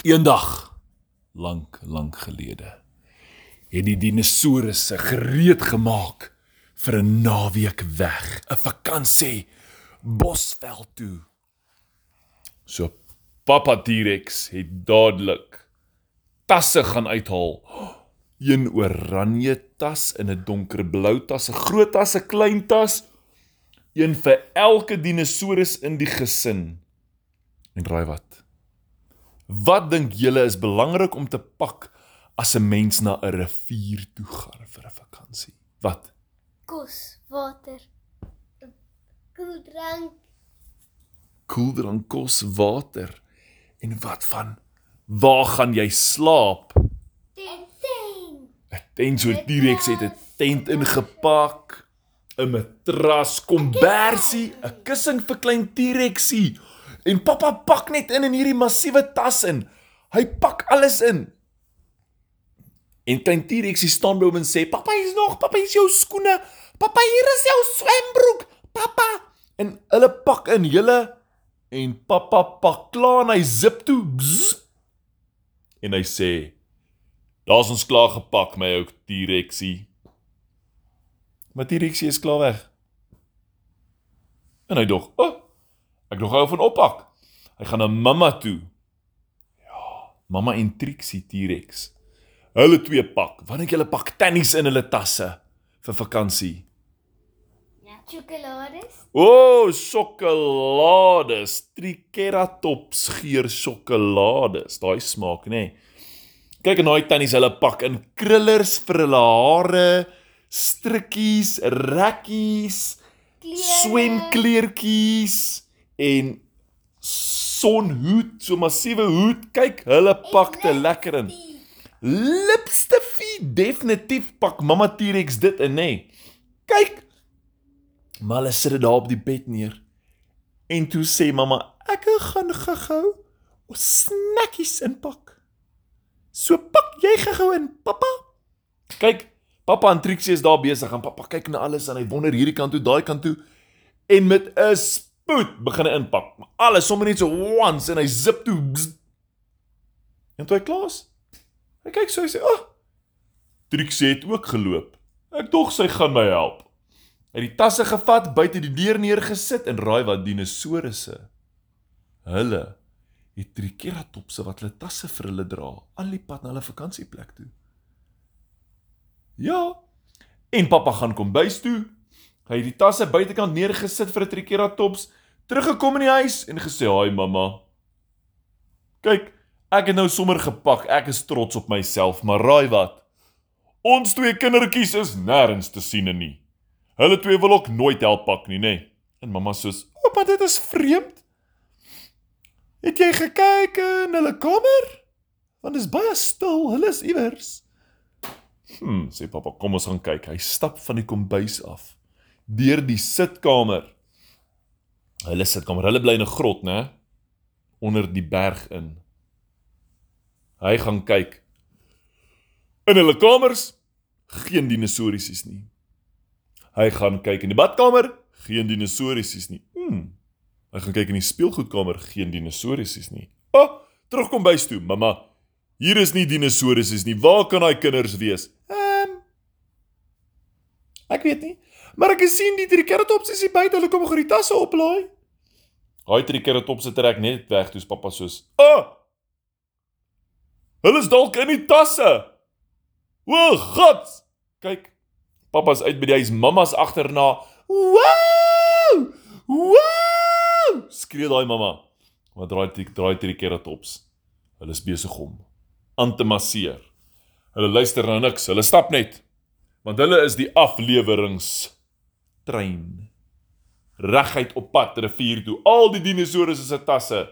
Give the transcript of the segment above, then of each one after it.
Eendag lank lank gelede het die dinosourusse gereed gemaak vir 'n naweek weg, 'n vakansie Bosveld toe. So Papa T-Rex het dadelik tasse gaan uithaal. Een oranje tas en 'n donkerblou tas, 'n groot tas, 'n klein tas, een vir elke dinosourus in die gesin. En raai wat? Wat dink julle is belangrik om te pak as 'n mens na 'n rivier toe gaan vir 'n vakansie? Wat? Kos, water, koeldrank, Koeldrank, kos, water. En wat van waar gaan jy slaap? tent, tent. 'n Tent so T-Rex het 'n tent ingepak, 'n matras, kombersie, 'n kussing vir klein T-Rexie. En pappa pak net in in hierdie massiewe tas in. Hy pak alles in. En klein T-Rexie staan by hom en sê: "Pappa, hier's nog, pappa, hier's jou skoene. Pappa, hier is jou swembroek. Pappa." En hulle pak in hulle en pappa pak klaar en hy zip toe. Bzz, en hy sê: "Daar's ons klaar gepak, my ou T-Rexie." Maar T-Rexie is klaar weg. En hy dog: "O, oh, ek nog hou van oppak." Hy gaan na mamma toe. Ja, mamma en Trixie T-Rex. Hulle twee pak. Wat dink julle pak tannies in hulle tasse vir vakansie? Sjokolades, O, oh, sjokolades, Triceratops geur sjokolades. Daai smaak, nê. Nee. Kyk en daai tannies, hulle pak in krullers vir hulle hare, strikkies, rekkies, swemkleertjies en sonhoed, so massiewe hoed. Kyk, hulle pak te lekker in. Lipstifie, definitief pak mamma T-Rex dit in, nê. Nee. Kyk. Maar hulle sit dit daar op die bed neer. En toe sê mamma, ek gaan gou-gou snackies inpak. So pak jy gou-gou in, pappa. Kyk, pappa en Trixie is daar besig en pappa kyk na alles en hy wonder hierdie kant toe, daai kant toe en met 'n spoed begin hy inpak. Alles sommer net so once en hy zip toe. Bzz. En toe hy klaar is, hy kyk so hy sê, "Ag, oh, Trixie het ook geloop. Ek dog sy gaan my help." Hy het die tasse gevat, buite die deur neergesit en raai wat dinosourusse. Hulle het triceratopse wat hulle tasse vir hulle dra, al die pad na hulle vakansieplek toe. Ja. En pappa gaan kom bys toe. Hy het die tasse buitekant neergesit vir 'n triceratops, teruggekom in die huis en gesê: "Haai mamma. Kyk, ek het nou sommer gepak. Ek is trots op myself, maar raai wat? Ons twee kindertjies is nêrens te sien nie. Hulle twee wil ook nooit help pak nie, nê?" Nee. En mamma soos: "Oupa, dit is vreemd. Het jy gekyk in hulle kamer? Want dit is baie stil. Hulle is iewers." Hm, sê pappa, kom ons gaan kyk. Hy stap van die kombuis af deur die sitkamer. Hulle sitkamer, hulle bly in 'n grot, né? Onder die berg in. Hy gaan kyk. In hulle kamers geen dinosourusse nie. Hy gaan kyk in die badkamer, geen dinosourusse nie. Hm. Hy gaan kyk in die speelgoedkamer, geen dinosourusse nie. O, oh, terugkom bys toe, mamma. Hier is nie dinosourusse nie. Waar kan daai kinders wees? Ehm um, Ek weet nie. Maar ek sien die triceratops is hier buite. Hulle kom gou die tasse oplaai. Daai triceratops het trek net weg toe's pappa soos: "O! Oh, hulle is dalk in die tasse." O, God! Kyk. Pappa's uit by die huis, mamma's agterna. Wow! Wow! Skree daai mamma. Wat draai draai triceratops. Hulle is besig om aan te masseer. Hulle luister na niks. Hulle stap net. Want hulle is die aflewerings trein. Reguit op pad rivier toe. Al die dinosourusse se tasse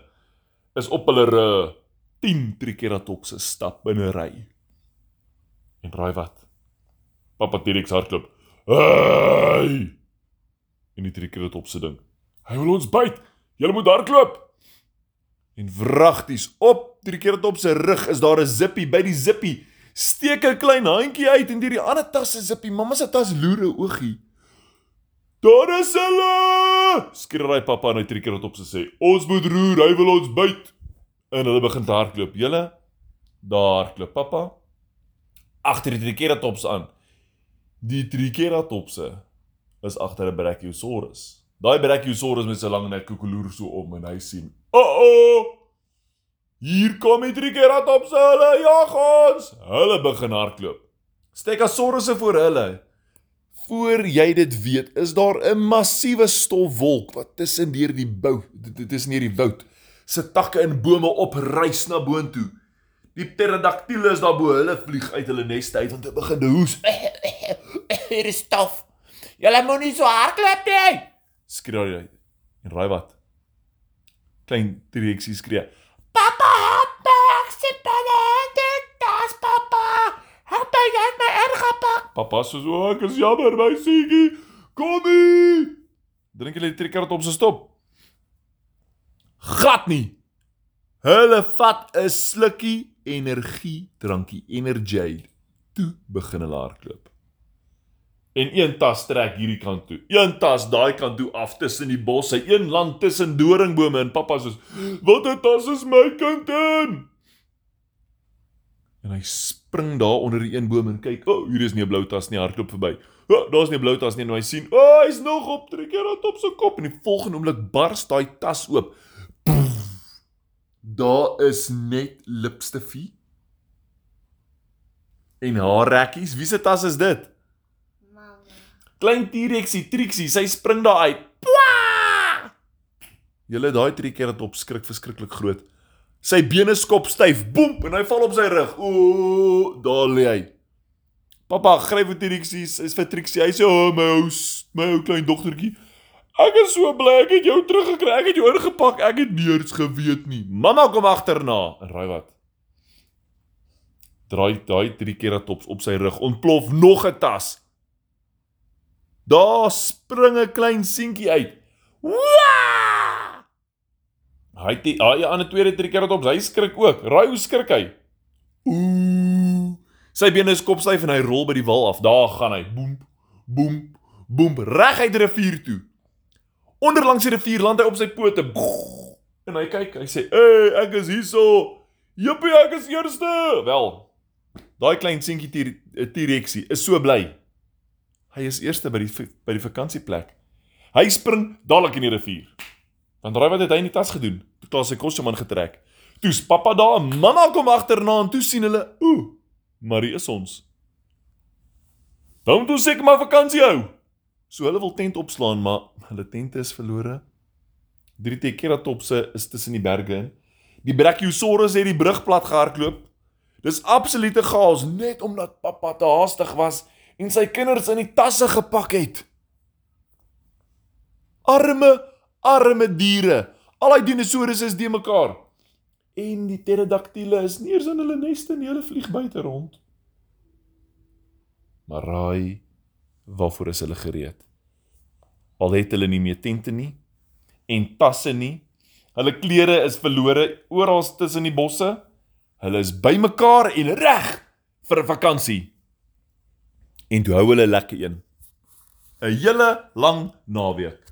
is op hulle rug. 10 triceratopse stap in 'n ry. En raai wat? Papa T-Rex hardloop. Hey! En die triceratopse ding. Hy wil ons byt. Jy moet hardloop. En wragties op triceratops se rug is daar 'n zippie by die zippie. Steek 'n klein handjie uit en deur die ander tas se zippie. Mamma se tas loer 'n oogie. Daar is hulle! Skree hy pappa na die triceratops en sê: "Ons moet roer, hy wil ons byt." en hulle begin te hardloop. Julle daar hardloop pappa agter die triceratops aan. Die triceratopse is agter 'n brachiosaurus. Daai brachiosaurus met sy lang nek koekoloer so om en hy sien, "O, oh, hier kom die triceratopse, hulle jag ons." Hulle begin hardloop. Stegosaurusse voor hulle. Voor jy dit weet, is daar 'n massiewe stofwolk wat tussen deur die bou, dit is nie die woud, se takke en bome opreis na boontoe. Die pterodactyle is daar bo, hulle vlieg uit hulle neste uit want hulle begin te hoes. Hier is stof. Julle moenie so hardloop nie. Skree hy. En raai wat? Klein T-Rexie skree. Pappa, help my. Ek sit binne in die tas, pappa. Help my, jy het my Pappa sê so, ek is jammer my seentjie. Kom hier. Drink julle die triceratops se stop. Glad nie. Hulle vat 'n slukkie energie drankie, Energy. Toe begin hulle hardloop. En een tas trek hierdie kant toe. Een tas daai kant toe af tussen die bosse, een land tussen doringbome en pappa sê: "Wat 'n tas is my kind in?" En hy spring daar onder die een boom en kyk, "O, oh, hier is nie 'n blou tas nie, hardloop verby." "O, oh, daar's nie 'n blou tas nie." En hy sien, "O, oh, hy's nog op Triceratops se kop." En die volgende oomblik bars daai tas oop. Daar is net lipstifie en haar rekkies. Wie se tas is dit? Mama. Klein T-Rexie, Trixie, sy spring daar uit. Pwa! Julle daai Triceratops skrik verskriklik groot. Sy bene skop styf, boem, en hy val op sy rug. Ooh, daar lê hy. Pappa gryp vir Trixie, is vir Trixie. Hy sê, "O, oh, my ou, my ou klein dogtertjie, ek is so bly ek het jou teruggekry. Ek het jou ingepak. Ek het nie eens geweet nie. Mamma kom agterna." Raai wat? Draai daai Triceratops op sy rug, ontplof nog 'n tas. Daar spring 'n klein seentjie uit. Waa! Hy het die hy aan 'n tweede triceratops, hy skrik ook. Raai hoe skrik hy? Ooh. Sy bene is kopstyf en hy rol by die wal af. Daar gaan hy. Boem, boem, boem reg uit die rivier toe. Onderlangs die rivier land hy op sy pote. En hy kyk, hy sê: "Ey, ek is hierso. Jippie, ek is eerste." Wel. Daai klein seentjie T-Rexie is so bly. Hy is eerste by die by die vakansieplek. Hy spring dadelik in die rivier. Want raai wat het hy in die tas gedoen? Toe klaar sy kostuum aangetrek. Toe's pappa daar, mamma kom agterna en toe sien hulle, ooh, Marie is ons. Dan moet seker maar vakansie hou. So hulle wil tent opslaan, maar hulle tente is verlore. Drie Triceratopse is tussen die berge in. Die Brachiosaurus het die brug plat gehardloop. Dis absolute chaos net omdat pappa te haastig was en sy kinders in die tasse gepak het. Arme, arme diere. Al die dinosourusse is die mekaar. En die pterodaktyle is nie eens in hulle neste nie, hulle vlieg buite rond. Maar raai, waarvoor is hulle gereed? Al het hulle nie meer tente nie en tasse nie. Hulle klere is verlore oral tussen die bosse. Hulle is bymekaar en reg vir 'n vakansie. En toe hou hulle lekker een. 'n Hele lang naweek.